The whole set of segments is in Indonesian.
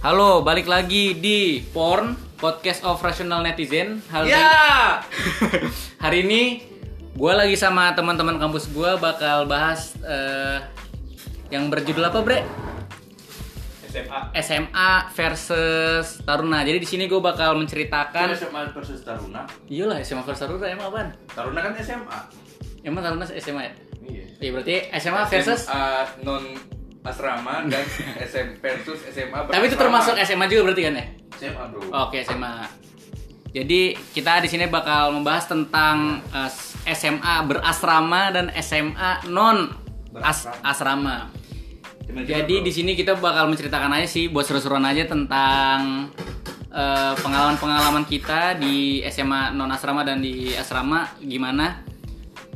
Halo, balik lagi di Porn Podcast of Rational Netizen. Halo, Ya. hari ini gue lagi sama teman-teman kampus gue bakal bahas eh, yang berjudul apa, Bre? SMA. SMA versus Taruna. Jadi di sini gue bakal Kan menceritakan. SMA versus Taruna. Iyalah SMA versus Taruna emang apaan? Taruna kan SMA. Emang Taruna SMA ya? Iya. Iya berarti SMA versus. SMA non asrama dan SM versus SMA Tapi itu termasuk SMA juga berarti kan ya? SMA bro. Oke SMA. Jadi kita di sini bakal membahas tentang eh, SMA berasrama dan SMA non as- asrama. Jadi di sini kita bakal menceritakan aja sih buat seru-seruan aja tentang eh, pengalaman-pengalaman kita di SMA non asrama dan di asrama gimana.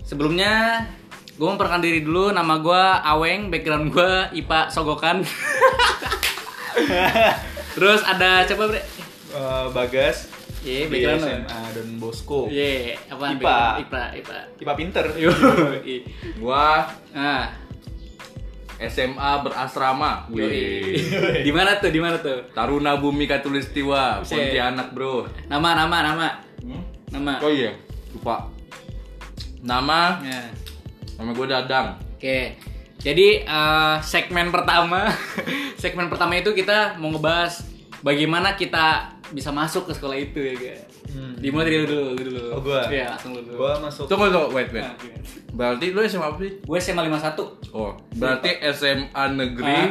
Sebelumnya gue memperkenalkan diri dulu nama gue Aweng, background gue IPA Sogokan. Terus ada coba bre. Eh, Bagas Iya, di background lo. SMA dan Bosco. Iya, apa? IPA. IPA, IPA. IPA pinter. Gua Ah, SMA berasrama. Wih. Di mana tuh? Di mana tuh? Taruna Bumi Katulistiwa. Pontianak, Bro. Nama, nama, nama. Hmm? Nama. Oh iya, lupa. Nama, Ya. Nama gue Dadang. Oke. Jadi eh, segmen pertama, segmen pertama itu kita mau ngebahas bagaimana kita bisa masuk ke sekolah itu ya, guys. Hmm. Dimulai dari lu dulu, lu dulu. Oh, gua? Iya, langsung lu dulu. Gua masuk Tunggu, tunggu, wait, wait. Nah? Berarti lu SMA apa sih? Gue SMA 51. Oh, berarti SMA negeri Ah.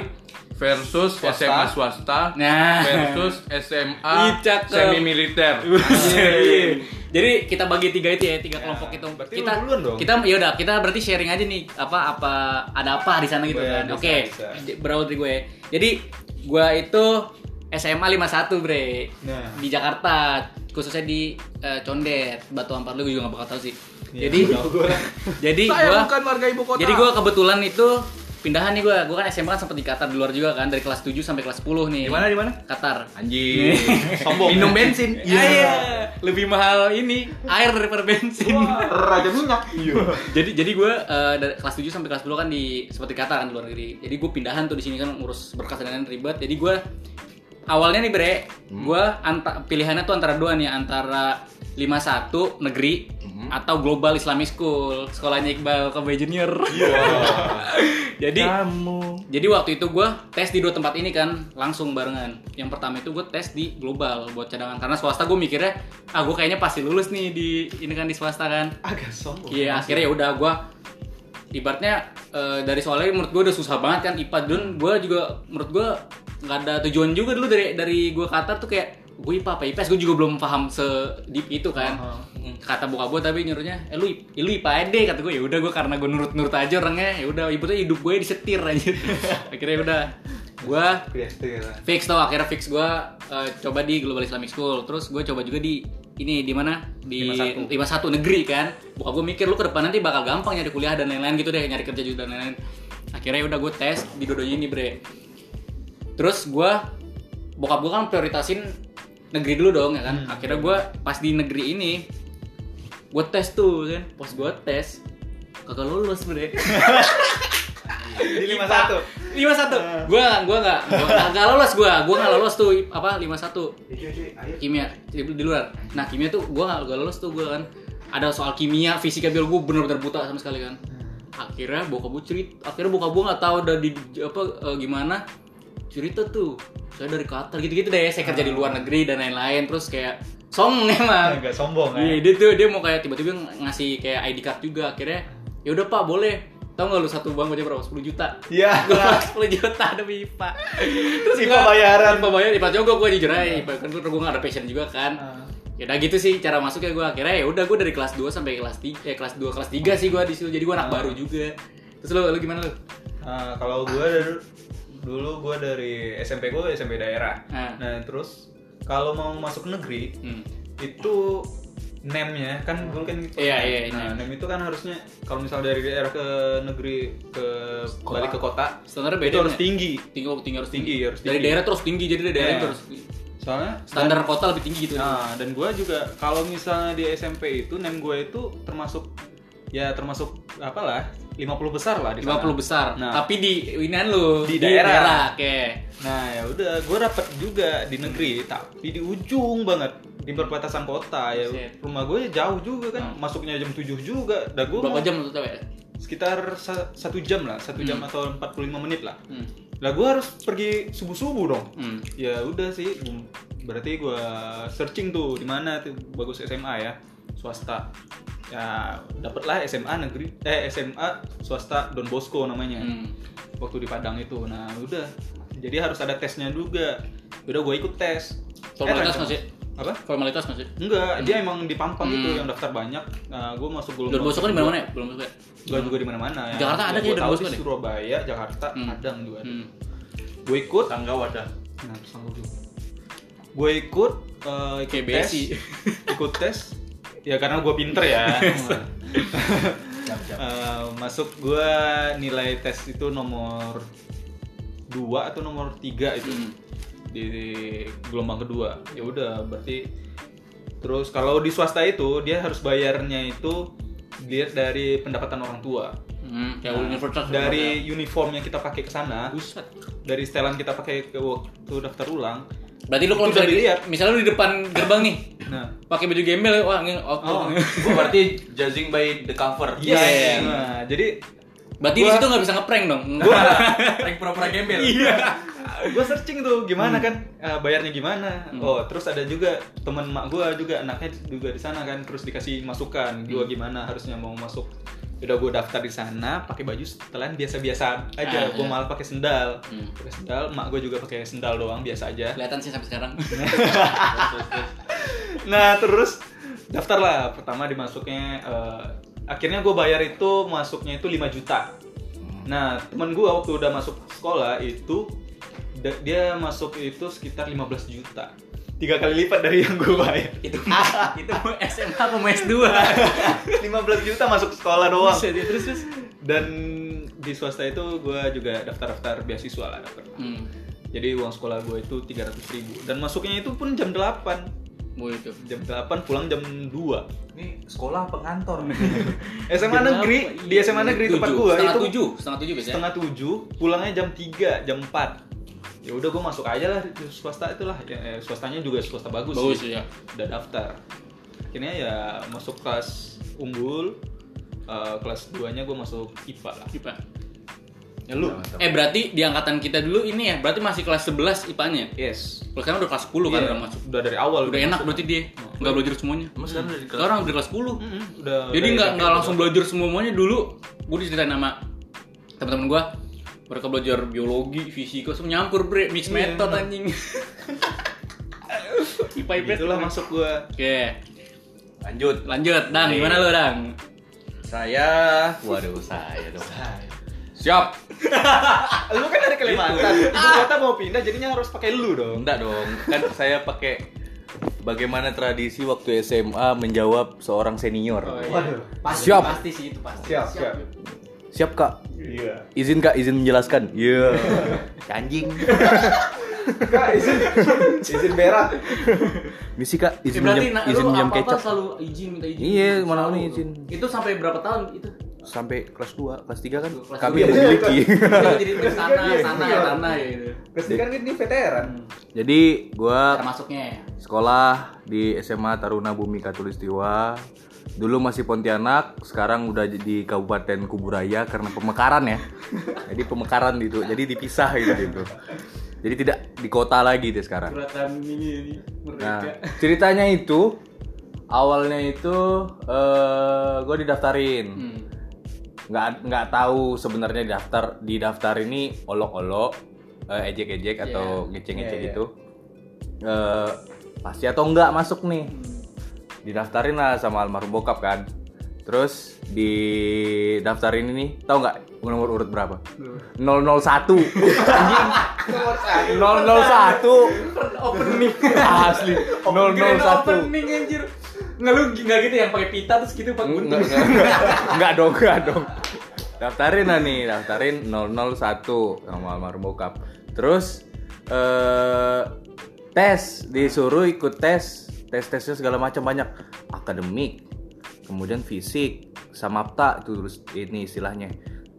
Versus Swasta. SMA swasta Nah. versus SMA semi militer. Iya. Jadi kita bagi tiga itu ya, tiga kelompok itu. berarti kita lu duluan dong. kita ya udah kita berarti sharing aja nih apa apa ada apa di sana gitu kan. Oke. Berawal dari gue. Jadi gue itu SMA 51 bre Nah. di Jakarta khususnya di eh, Condet Batu Ampar lu gue juga gak bakal tahu sih. Iya, jadi jadi Saya gue bukan warga ibu kota. jadi gue kebetulan itu pindahan nih gue gue kan SMA kan sempet di Qatar di luar juga kan dari kelas 7 sampai kelas 10 nih di mana di mana? Qatar Anjing. Sombong. Minum bensin. Iya, iya. Lebih mahal ini air daripada bensin. Raja minyak. Iya. jadi jadi gue eh, dari kelas 7 sampai kelas 10 kan di seperti kata kan di luar negeri. Jadi gue pindahan tuh di sini kan ngurus berkas dan lain-lain ribet. Jadi gue awalnya nih bre, gue anta, pilihannya tuh antara dua nih antara 51 negeri atau global Islamic School sekolahnya Iqbal Kobe Junior. jadi kamu. jadi waktu itu gue tes di dua tempat ini kan langsung barengan. Yang pertama itu gue tes di global buat cadangan karena swasta gue mikirnya ah gue kayaknya pasti lulus nih di ini kan di swasta kan. Agak sombong. Iya akhirnya ya udah gue ibaratnya eh, dari soalnya menurut gue udah susah banget kan IPA dan gue juga menurut gue nggak ada tujuan juga dulu dari dari gue Qatar tuh kayak gue IPA apa? IPS gue juga belum paham se deep itu kan. Aha. kata buka gue tapi nyuruhnya eh lu lu IPA deh kata gue ya udah gue karena gue nurut nurut aja orangnya ya udah ibu tuh hidup gue disetir aja. Akhirnya ya udah gue ya. fix tau akhirnya fix gue eh, coba di Global Islamic School. Terus gue coba juga di ini di mana? Di 51. 51 negeri kan. Buka gue mikir lu ke depan nanti bakal gampang nyari kuliah dan lain-lain gitu deh nyari kerja juga dan lain-lain. Akhirnya udah gue tes di dua ini bre. Terus gue bokap gue kan prioritasin negeri dulu dong ya kan? Akhirnya gue pas di negeri ini gue tes tuh kan? Pas gue tes kagak lulus bre. Di 51. lima satu? gue gue nggak gue nggak lolos gue gue nggak lolos tuh apa lima satu. Kimia di, di luar. Nah kimia tuh gue nggak lolos tuh gue kan? Ada soal kimia fisika biologi gue bener-bener buta sama sekali kan? Akhirnya bokap gue cerita akhirnya bokap gue nggak tahu udah di apa eh, gimana cerita tuh saya dari Qatar gitu-gitu deh saya kerja di luar negeri dan lain-lain terus kayak song emang Agak sombong Iya, ya. dia tuh dia mau kayak tiba-tiba ngasih kayak ID card juga. Akhirnya ya udah Pak, boleh. Tahu nggak lu satu bank aja berapa? 10 juta. Iya. Gua 10 juta demi IPA. Terus IPA gua- bayaran. IPA bayaran, IPA juga gue jujur aja. IPA kan gue nggak ada passion juga kan. Ah. Ya udah gitu sih cara masuknya gue. Akhirnya ya udah gue dari kelas 2 sampai kelas 3 eh kelas 2 kelas 3 sih gue di situ. Jadi gue anak Ah. baru juga. Terus lu lu gimana lu? Nah, kalau gue dari dulu gue dari SMP gue SMP daerah. Ah. Nah terus kalau mau masuk negeri Hmm. itu nemnya kan dulu kan gitu. Iya, iya, Nah, nem. itu kan harusnya kalau misalnya dari daerah ke negeri ke balik ke kota Standarnya itu beda. harus tinggi. Tinggi, oh, tinggi harus tinggi. Tinggi, harus Dari tinggi. daerah terus tinggi, jadi dari daerah Iya. itu harus Soalnya standar kota lebih tinggi gitu. Nah, dan gue juga kalau misalnya di SMP itu nem gue itu termasuk ya termasuk apalah 50 besar lah di 50 sana. besar. Nah, Tapi di inian lu Di daerah. Oke. Nah ya udah, gue dapet juga di negeri, tapi di ujung banget di perbatasan kota ya. Buset. Rumah gue jauh juga kan, masuknya jam 7 juga. Dan gue Berapa jam lu tahu ya? sekitar sa- satu jam lah, satu jam Hmm. atau 45 menit lah. Hmm. Lah gue harus pergi subuh subuh dong. Hmm. Ya udah sih, berarti gue searching tuh di mana tuh bagus SMA ya, swasta. Ya dapatlah SMA negeri, eh SMA swasta Don Bosco namanya Hmm. waktu di Padang itu. Nah udah, jadi harus ada tesnya juga. Udah gue ikut tes. Formalitas Eh, masih Apa? formalitas masih. Enggak, dia emang di Pampang Hmm. gitu yang daftar banyak. Nah, gue masuk belum. Don Bosco kan di mana-mana ya? Belum masuk ya? Gue juga di mana-mana ya. Jakarta ada gua Don Bosco deh. Surabaya, Jakarta, Hmm. Padang juga. Hmm. Gue ikut. Tangga wadah. Nah. Gue ikut, eh, ikut Kayak tes, ikut tes. Ya karena gue pinter ya. Eh, masuk gue nilai tes itu nomor 2 atau nomor 3 itu Hmm. di gelombang kedua ya udah berarti terus kalau di swasta itu dia harus bayarnya itu dilihat dari pendapatan orang tua Hmm, kayak Nah, universitas dari uniform yang kita pakai ke sana dari setelan kita pakai ke waktu daftar ulang Berarti lu kalau misalnya, dilihat. misalnya lu di depan gerbang nih, nah pakai baju gembel, wah ini auto. Oh. Gua berarti judging by the cover. iya Iya. nah jadi Berarti di Gua- situ nggak bisa ngeprank dong. Prank pura-pura gembel. Iya. gue searching tuh gimana kan eh, bayarnya gimana. Oh terus ada juga teman mak gue juga anaknya juga di sana kan terus dikasih masukan gue gimana harusnya mau masuk. Udah gue daftar di sana pakai baju setelan biasa-biasa aja. Ah, gue iya. malah pakai sendal. Hmm. Pakai sendal. Mak gue juga pakai sendal doang biasa aja. Kelihatan sih sampai sekarang. Nah terus daftar lah pertama dimasuknya eh, akhirnya gue bayar itu masuknya itu 5 juta. Nah temen gue waktu udah masuk sekolah itu dia masuk itu sekitar 15 juta. Tiga kali lipat dari yang gue bayar. itu itu SMA apa mau S2? 15 juta masuk sekolah doang. Ya, terus terus. Dan di swasta itu gue juga daftar-daftar beasiswa lah daftar. Hmm. Jadi uang sekolah gue itu 300 ribu. Dan masuknya itu pun jam 8. Mau itu. Jam 8 pulang jam 2. Ini sekolah apa kantor? SMA negeri di SMA negeri tempat Tujuh. gua setengah itu tujuh, setengah tujuh biasanya. setengah tujuh pulangnya jam 3 jam 4 ya udah gue masuk aja lah di swasta itulah ya, eh, swastanya juga swasta bagus, Bagus sih. ya. udah daftar akhirnya ya masuk kelas unggul eh, kelas 2 nya gue masuk IPA lah IPA. Ya lu Eh berarti di angkatan kita dulu ini ya, berarti masih kelas 11 IPA-nya. yes Kalau sekarang udah kelas 10 kan Iya, udah masuk. udah dari awal Udah enak berarti dia. Enggak belajar semuanya. Emang sekarang udah di kelas? Sekarang udah kelas 10. Mm-mm, udah Jadi dari nggak SMP nggak udah. langsung belajar semuanya dulu. Gue diceritain sama teman-teman gue. Mereka belajar biologi, fisika, semua nyampur bre, mix Iya, method anjing. IPA IPS. itulah masuk gue Oke, Lanjut. lanjut. Dang, gimana lu, Dang? Saya, waduh saya dong. Siap. Lu kan dari Kalimantan ibu kota mau pindah jadinya harus pakai lu dong Enggak dong, kan saya pakai bagaimana tradisi waktu SMA menjawab seorang senior. Waduh. Pasti, Siap. Pasti sih itu pasti. Siap, siap. Siap kak. iya Izin kak, izin menjelaskan. Iya. Anjing. kak izin izin berak Misi kak, Eh, izin berarti minjem, nah, izin lu minjem apa-apa kecap. selalu izin minta izin. Iya, mana nih izin. Itu sampai berapa tahun itu? Sampai kelas 2, kelas 3 kan Kelas kami tiga. yang memiliki. Itu jadi sana, Iya, sana, iya. sana gitu. Terus dia kan ini veteran. Jadi gua Cara masuknya. sekolah di SMA Taruna Bumi Katulistiwa. Dulu masih Pontianak, sekarang udah di Kabupaten Kuburaya karena pemekaran ya. Jadi pemekaran gitu, jadi dipisah gitu gitu. Jadi tidak di kota lagi deh sekarang. Curhatan ini, ini Nah, ceritanya itu awalnya itu eh gue didaftarin. Hmm. Nggak nggak tahu sebenarnya daftar di daftar ini olok-olok eh, ejek-ejek atau ngeceng-ngeceng Iya, iya. gitu. Eh, pasti atau enggak masuk nih. Didaftarin lah sama almarhum bokap kan. Terus di daftarin ini tahu nggak nomor urut berapa? 001 anjing. 001 Opening. asli. Kirain 001 Opening anjir. Nggak lu nggak gitu yang pakai pita terus gitu pakai Enggak, gunting. enggak, dong, enggak dong. Daftarin lah nih, daftarin 001 sama almarhum bokap. Terus eh tes, disuruh ikut tes. Tes-tesnya segala macam banyak. Akademik, kemudian fisik, samapta itu terus ini istilahnya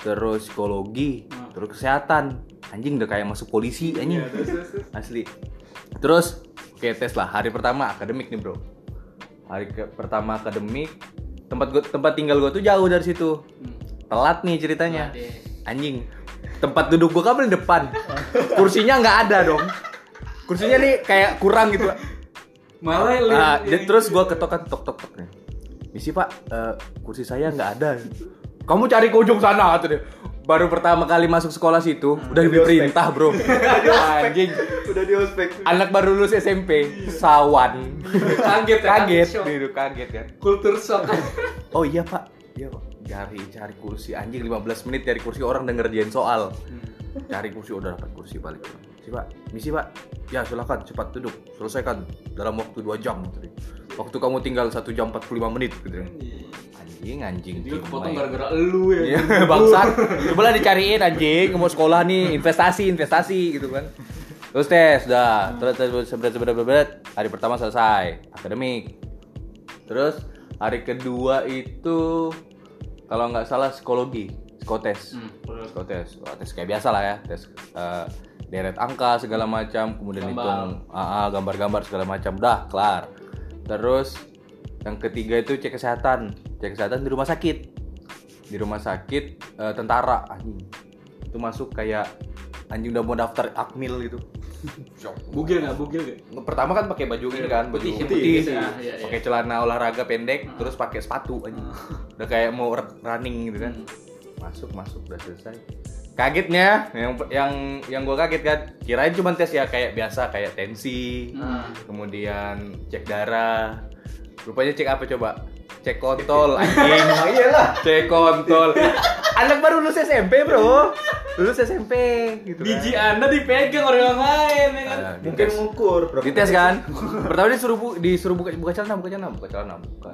terus psikologi terus kesehatan anjing udah kayak masuk polisi anjing asli terus oke tes lah hari pertama akademik nih bro hari ke- pertama akademik tempat gua tempat tinggal gua tuh jauh dari situ telat nih ceritanya Telat, ya. anjing tempat duduk gua kan paling depan kursinya nggak ada dong kursinya nih kayak kurang gitu Malah Nah, jadi terus gua ketok tok tok tok nih. Misi pak, eh, kursi saya nggak ada. Kamu cari ke ujung sana tuh dia. Baru pertama kali masuk sekolah situ, udah diperintah bro. Anjing. Udah di ospek. Anak baru lulus SMP, sawan. kaget ya, kaget, shock. gitu kaget kan. kultur shock Oh iya pak, iya pak. Cari cari kursi anjing 15 menit cari kursi orang denger ngerjain soal. Cari kursi udah dapat kursi balik. Si pak, misi pak. Ya silakan cepat duduk. Selesaikan dalam waktu 2 jam. gitu. Waktu kamu tinggal 1 jam 45 menit gitu. Anjing anjing. Jadi kepotong gara-gara elu ya Iya, bangsat. Coba lah dicariin anjing, mau sekolah nih, investasi, investasi gitu kan. Terus tes, dah. Terus terus sebret sebret. Hari pertama selesai, akademik. Terus hari kedua itu kalau nggak salah psikologi, psikotes. Hmm. Psikotes, Wah, tes kayak biasa lah ya, tes eh, deret angka segala macam, kemudian hitung ah, gambar-gambar segala macam, dah kelar. Terus yang ketiga itu cek kesehatan, cek kesehatan di rumah sakit, di rumah sakit eh, tentara anjing itu masuk kayak anjing udah mau daftar akmil gitu. bugil nggak bugil nggak Pertama kan pakai baju ini kan, baju Putih, putih, putih, ya, iya, iya. pakai celana olahraga pendek, terus pakai sepatu anjing. Udah kayak mau running gitu kan. Masuk masuk udah selesai. Kagetnya yang yang yang gue kaget kan, kirain cuma tes ya kayak biasa kayak tensi, Nah. kemudian cek darah. Rupanya cek apa coba? Cek kontol anjing. Oh iyalah. Cek kontol. Anak baru lulus SMP, Bro. Lulus SMP gitu kan. biji anda dipegang orang lain ya kan Nah, Mungkin dites. ngukur. Dites kan? Pertama disuruh bu, disuruh buka buka celana, buka celana, buka celana, buka.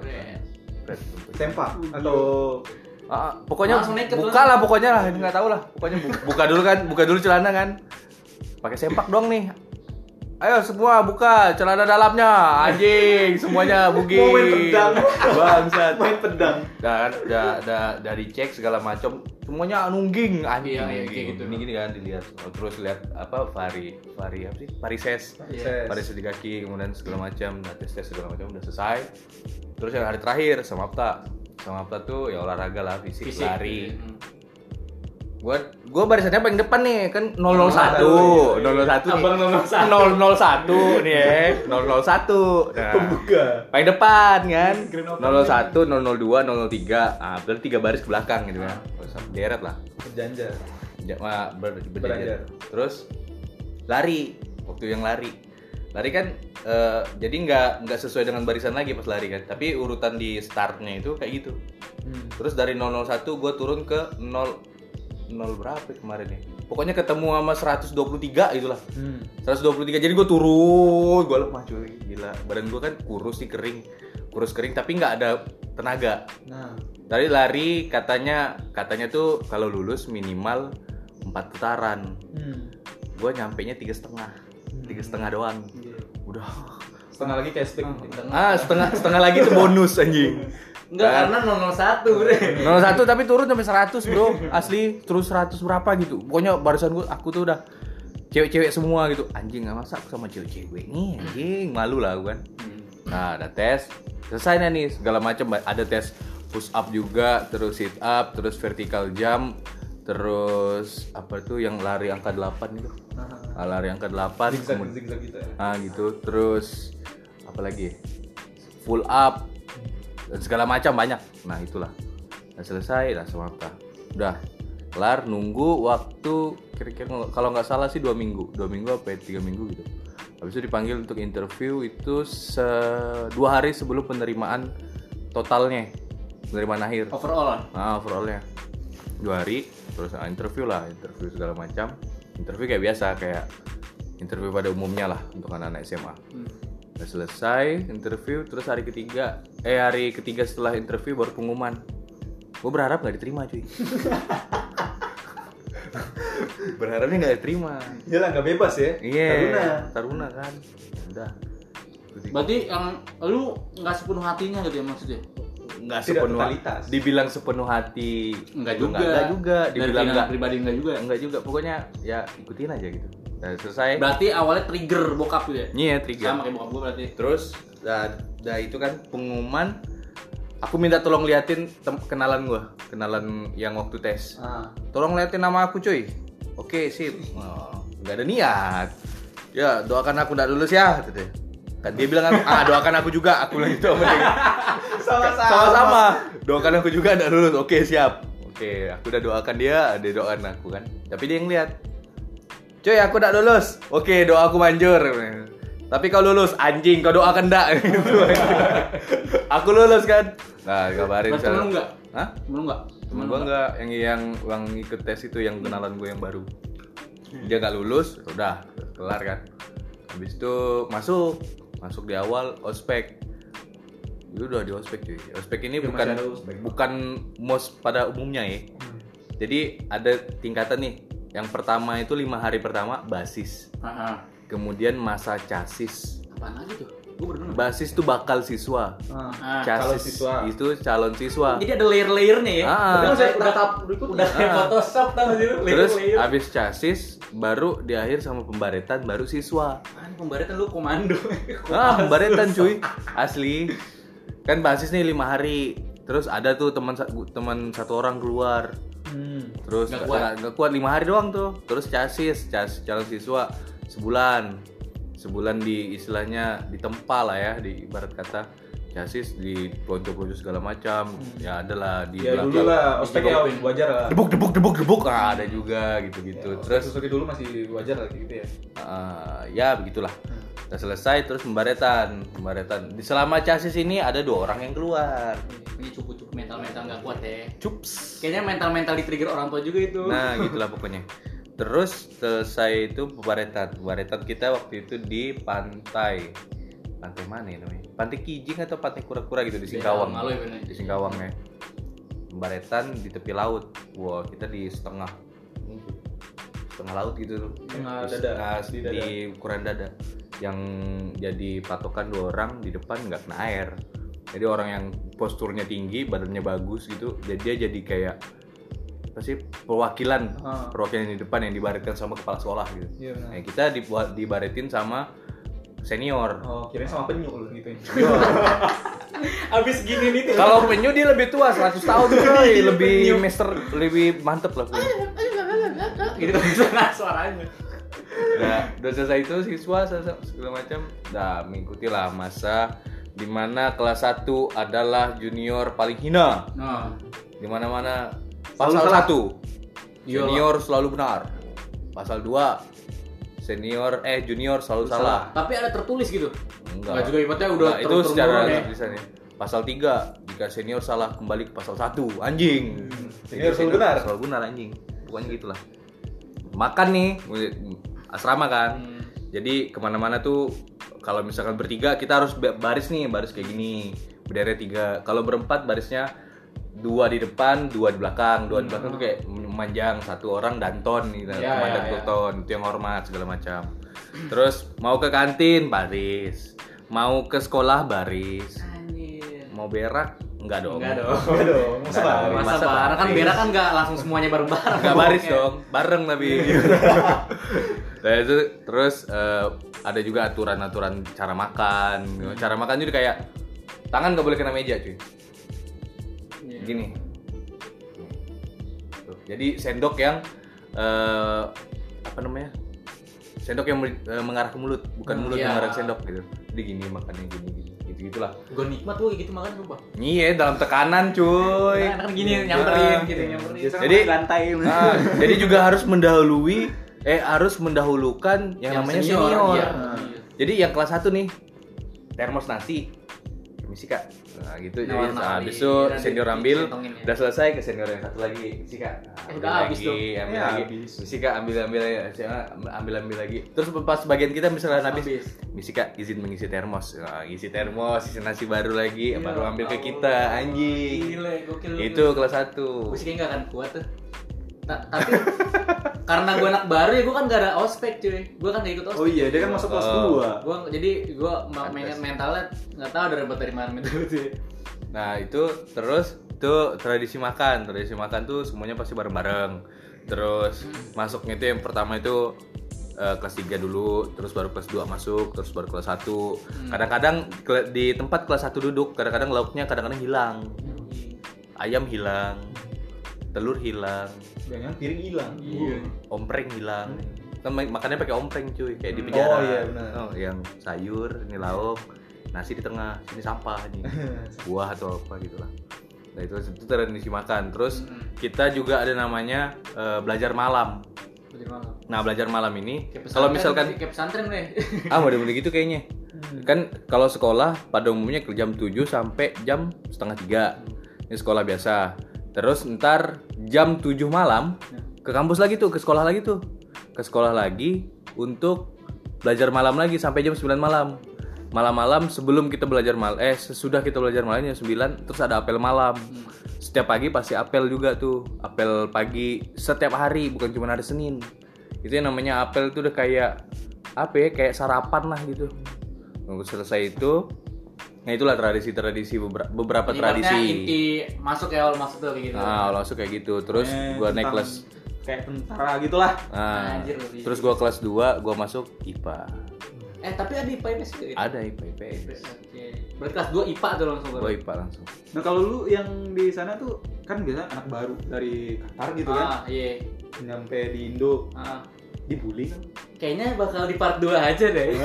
Tempak atau Ah, pokoknya Langsung naked buka lah pokoknya lah, ini nggak tahu lah. Pokoknya bu- buka dulu kan, buka dulu celana kan. Pakai sempak dong nih. Ayo semua buka celana dalamnya, anjing, semuanya bugil. Mau main pedang. Bangsat. main pedang. Dan da, da, dari cek segala macam semuanya nungging anjing Iya, iya, nungging. kayak gitu. Ini gini kan dilihat. Terus lihat apa vari vari apa sih? Varises. Iya. Varises di kaki kemudian segala macam, nah, tes tes segala macam udah selesai. Terus yang hari terakhir sama Apta. Sama Apta tuh ya olahraga lah, fisik, fisik lari. Hmm. Gua gua barisannya paling depan nih, kan 001. Iya, iya. 001 nih. Abang 001. 001 nih ya. 001. Nah, Pembuka. paling depan kan Green open. 01 002 003 ah berarti tiga baris ke belakang gitu kan Terus deret lah Berjanjar. Ja- ah, ber- berjajar. Belajar. terus lari waktu yang lari lari kan eh, jadi nggak nggak sesuai dengan barisan lagi pas lari kan tapi urutan di startnya itu kayak gitu Hmm. terus dari 001 gue turun ke 0 0 berapa ya kemarin ya? Pokoknya ketemu sama 123 itulah. Hmm. 123 jadi gue turun gue lemah cuy. Gila badan gue kan kurus sih kering. Kurus kering tapi nggak ada tenaga. Nah, tadi lari katanya katanya tuh kalau lulus minimal empat putaran. Hmm. gue nyampe nya tiga setengah. Tiga setengah doang. Udah. Setengah lagi kayak stick. ah setengah setengah lagi tuh bonus anjing Enggak, karena 001 bre. 01 tapi turun sampai 100 bro. Asli terus 100 berapa gitu. Pokoknya barisan gue aku tuh udah cewek-cewek semua gitu. Anjing nggak masa aku sama cewek-cewek nih anjing. Malu lah aku kan. Nah ada tes. Selesai nih segala macam. Ada tes push up juga terus sit up terus vertical jump terus apa tuh yang lari angka 8 gitu. Ah, lari angka 8 Zigzag kemudian- zigzag gitu ya. ah gitu. Terus apa lagi? Full up dan segala macam banyak. Nah itulah. Nah, selesai lah semua apa udah. Kelar nunggu waktu kira-kira kalau nggak salah sih dua minggu. Dua minggu apa ya, tiga minggu gitu. Habis itu dipanggil untuk interview itu se- dua hari sebelum penerimaan totalnya. Penerimaan akhir. Overall Nah, overallnya. Dua hari terus ah, interview lah. Interview segala macam. Interview kayak biasa kayak interview pada umumnya lah untuk anak-anak SMA udah selesai interview terus hari ketiga eh hari ketiga setelah interview baru pengumuman gue berharap nggak diterima cuy berharapnya nggak diterima Iyalah nggak bebas ya. iya Taruna. taruna kan udah berarti yang lu nggak sepenuh hatinya gitu ya maksudnya nggak sepenuh totalitas. dibilang sepenuh hati Enggak itu juga. enggak juga dibilang enggak pribadi enggak juga. enggak juga pokoknya ya ikutin aja gitu nah, selesai. Berarti awalnya trigger bokap gitu ya? ini ya trigger. Sama kayak bokap gue berarti. terus dah, dah itu kan pengumuman aku minta tolong liatin kenalan gua kenalan yang waktu tes. Ah. tolong liatin nama aku cuy. Oke sip. Oh, nggak ada niat. Ya doakan aku nggak lulus ya gitu. kan dia bilang aku, ah doakan aku juga. Aku lagi dia. Sama-sama. sama-sama. Doakan aku juga nggak lulus. Oke siap. Oke aku udah doakan dia dia doakan aku kan. Tapi dia yang lihat cuy aku nggak lulus oke doa aku manjur tapi kau lulus anjing kau doakan ndak gitu aku lulus kan nah kabarin Berarti temen enggak? Hah? Temen enggak? Temen gua enggak yang yang yang ikut tes itu yang kenalan gue yang baru. Dia nggak lulus, udah kelar kan. Habis itu masuk, masuk di awal ospek. Itu udah di ospek cuy. Ospek ini Ya, bukan ospek. bukan mos pada umumnya ya. Jadi ada tingkatan nih. Yang pertama itu lima hari pertama basis. Ah, Kemudian masa casis. Apaan lagi tuh? Basis itu bakal siswa. Ah. Ah, Casis calon siswa. itu calon siswa. Jadi ada layer-layernya ya? Ah. Udah kayak udah tahap berikutnya. udah kayak Ah. Photoshop tau sih lu? Terus abis casis baru di akhir sama pembaretan baru siswa. Ah, ini pembaretan lu komando. Ah, pembaretan cuy. Asli. Kan basis nih lima hari. Terus ada tuh teman teman satu orang keluar. Hmm. Terus Nggak nggak kuat. nggak kuat lima hari doang tuh. Terus casis, cas calon siswa sebulan. Sebulan di istilahnya ditempa lah ya, di ibarat kata casis di pelonco-pelonco segala macam. Ya adalah di Ya belakang. dulu lah, ospek ya wajar lah. Debuk debuk debuk debuk. Ah, ada juga gitu-gitu. Terus Terus dulu masih wajar lah gitu ya. Uh, ya begitulah udah selesai terus pembaretan. Pembaretan. Di selama casis ini ada dua orang yang keluar. Ini cukup-cukup mental-mental nggak kuat ya. cups. Kayaknya mental-mental di trigger orang tua juga itu. nah gitulah pokoknya. Terus selesai itu pembaretan. Pembaretan kita waktu itu di pantai. Pantai mana ya namanya? Pantai kijing atau pantai kura-kura gitu di Singkawang. Malu ya bener. di Singkawang ya. Pembaretan di tepi laut. Wah kita di setengah. Setengah laut gitu. Setengah Terus, dada, nah, di di, dada. ukuran dada yang jadi patokan dua orang di depan nggak kena air jadi orang yang posturnya tinggi badannya bagus gitu jadi dia jadi kayak apa sih perwakilan Ah. perwakilan di depan yang dibaretkan sama kepala sekolah gitu Iya benar. nah kita dibuat dibaretin sama senior Oh, kirain sama penyu gitu. Abis gini nih tuh. kalau penyu dia lebih tua 100 tahun coy lebih master lebih mantep lah. Gitu suaranya. Udah udah selesai itu siswa segala macam. Udah mengikuti lah masa di mana kelas 1 adalah junior paling hina. Nah, di mana mana Selalu pasal salah. 1 Iyalah. senior selalu benar. Pasal 2 senior eh junior selalu salah. tapi ada tertulis gitu. enggak. Nggak juga ibaratnya udah Enggak, itu secara ya. tulisannya. Pasal 3 jika senior salah kembali ke pasal 1 anjing. Senior Jadi selalu benar. selalu benar anjing. Pokoknya gitulah. Makan nih asrama kan. Hmm. jadi ke mana-mana tuh kalau misalkan bertiga kita harus ba- baris nih baris kayak gini. Berderet tiga. Kalau berempat barisnya dua di depan dua di belakang. Dua di belakang tuh kayak memanjang. Satu orang danton nih Ya, komandan ya, ya. Pluton itu yang hormat segala macam. Terus mau ke kantin baris. Mau ke sekolah baris. Anjir. mau berak enggak dong. Enggak dong. Enggak dong, masa Enggak bareng? Masa Masa bareng? Kan berak kan nggak langsung semuanya bareng-bareng. nggak baris dong. Bareng tapi nah itu terus eh, ada juga aturan-aturan cara makan cara makan juga kayak tangan nggak boleh kena meja cuy Iya. gini Tuh, jadi sendok yang eh, apa namanya sendok yang eh, mengarah ke mulut bukan Hmm, mulut yang mengarah ke sendok gitu jadi gini makannya gini gini gitu gitulah Gue nikmat tuh gitu makan sumpah. iya dalam tekanan cuy Nah, kan gini nyamperin gitu nyamperin. Jadi- di lantai. Ah, jadi juga harus mendahului eh harus mendahulukan yang, namanya senior. Iya. Jadi yang kelas 1 nih termos nasi. Misi kak. Nah gitu Nah, jadi nah, habis itu senior ambil ya. udah selesai ke senior yang satu lagi misi kak Nah, Eh, udah habis lagi, tuh. ambil Ya, lagi habis. misi kak ambil ambil ambil ambil lagi terus pas bagian kita misalnya habis Habis. misi kak izin mengisi termos nah, isi termos isi nasi baru lagi Iya, baru ambil ke kita anjing Gila, gokil. itu kelas 1 gue sih kayak gak akan kuat tuh Ta- tapi karena gue anak baru ya gue kan gak ada ospek cuy gue kan gak ikut ospek Oh iya, dia kan masuk kelas Oh. 2. gue jadi gue Pantes. mentalnya nggak tahu ada ribet dari mana itu sih Nah itu terus itu tradisi makan, tradisi makan tuh semuanya pasti bareng-bareng. Terus masuknya itu yang pertama itu eh, kelas 3 dulu, terus baru kelas 2 masuk, terus baru kelas 1. Kadang-kadang kele- di tempat kelas 1 duduk, kadang-kadang lauknya kadang-kadang hilang. Ayam hilang, telur hilang, Jangan piring hilang. Iya. ompreng hilang. Kan ma- makannya pakai ompreng cuy, kayak di penjara. Oh, iya, benar. Oh, yang sayur, ini lauk, nasi di tengah, sini sampah nih. buah atau apa gitu lah. Nah itu itu tradisi makan. Terus kita juga ada namanya eh, belajar malam. Belajar malam. Nah belajar malam ini kalau misalkan kayak pesantren nih. ah model-model gitu kayaknya. Kan kalau sekolah pada umumnya jam 7 sampai jam setengah tiga. Ini sekolah biasa. Terus ntar jam 7 malam ke kampus lagi tuh, ke sekolah lagi tuh. Ke sekolah lagi untuk belajar malam lagi sampai jam 9 malam. Malam-malam sebelum kita belajar mal eh sesudah kita belajar malamnya 9 terus ada apel malam. Setiap pagi pasti apel juga tuh. Apel pagi setiap hari bukan cuma hari Senin. Itu yang namanya apel itu udah kayak apa ya kayak sarapan lah gitu. Nunggu selesai itu Nah itulah tradisi-tradisi beberapa, beberapa tradisi. inti masuk ya awal masuk tuh kayak gitu. Nah, langsung kayak gitu. Terus Eh, gua naik kelas kayak tentara gitulah. Nah, Anjir, lu. terus gua kelas 2, gua masuk IPA. Eh tapi ada IPA IPS juga. ya? Ada IPA IPS. Oke. Berarti kelas 2 IPA tuh langsung Gua IPA langsung. Nah kalau lu yang di sana tuh kan biasa anak baru dari Qatar gitu kan, Ah, iya. nyampe di Indo Ah. dibully kan? Kayaknya bakal di part 2 aja deh.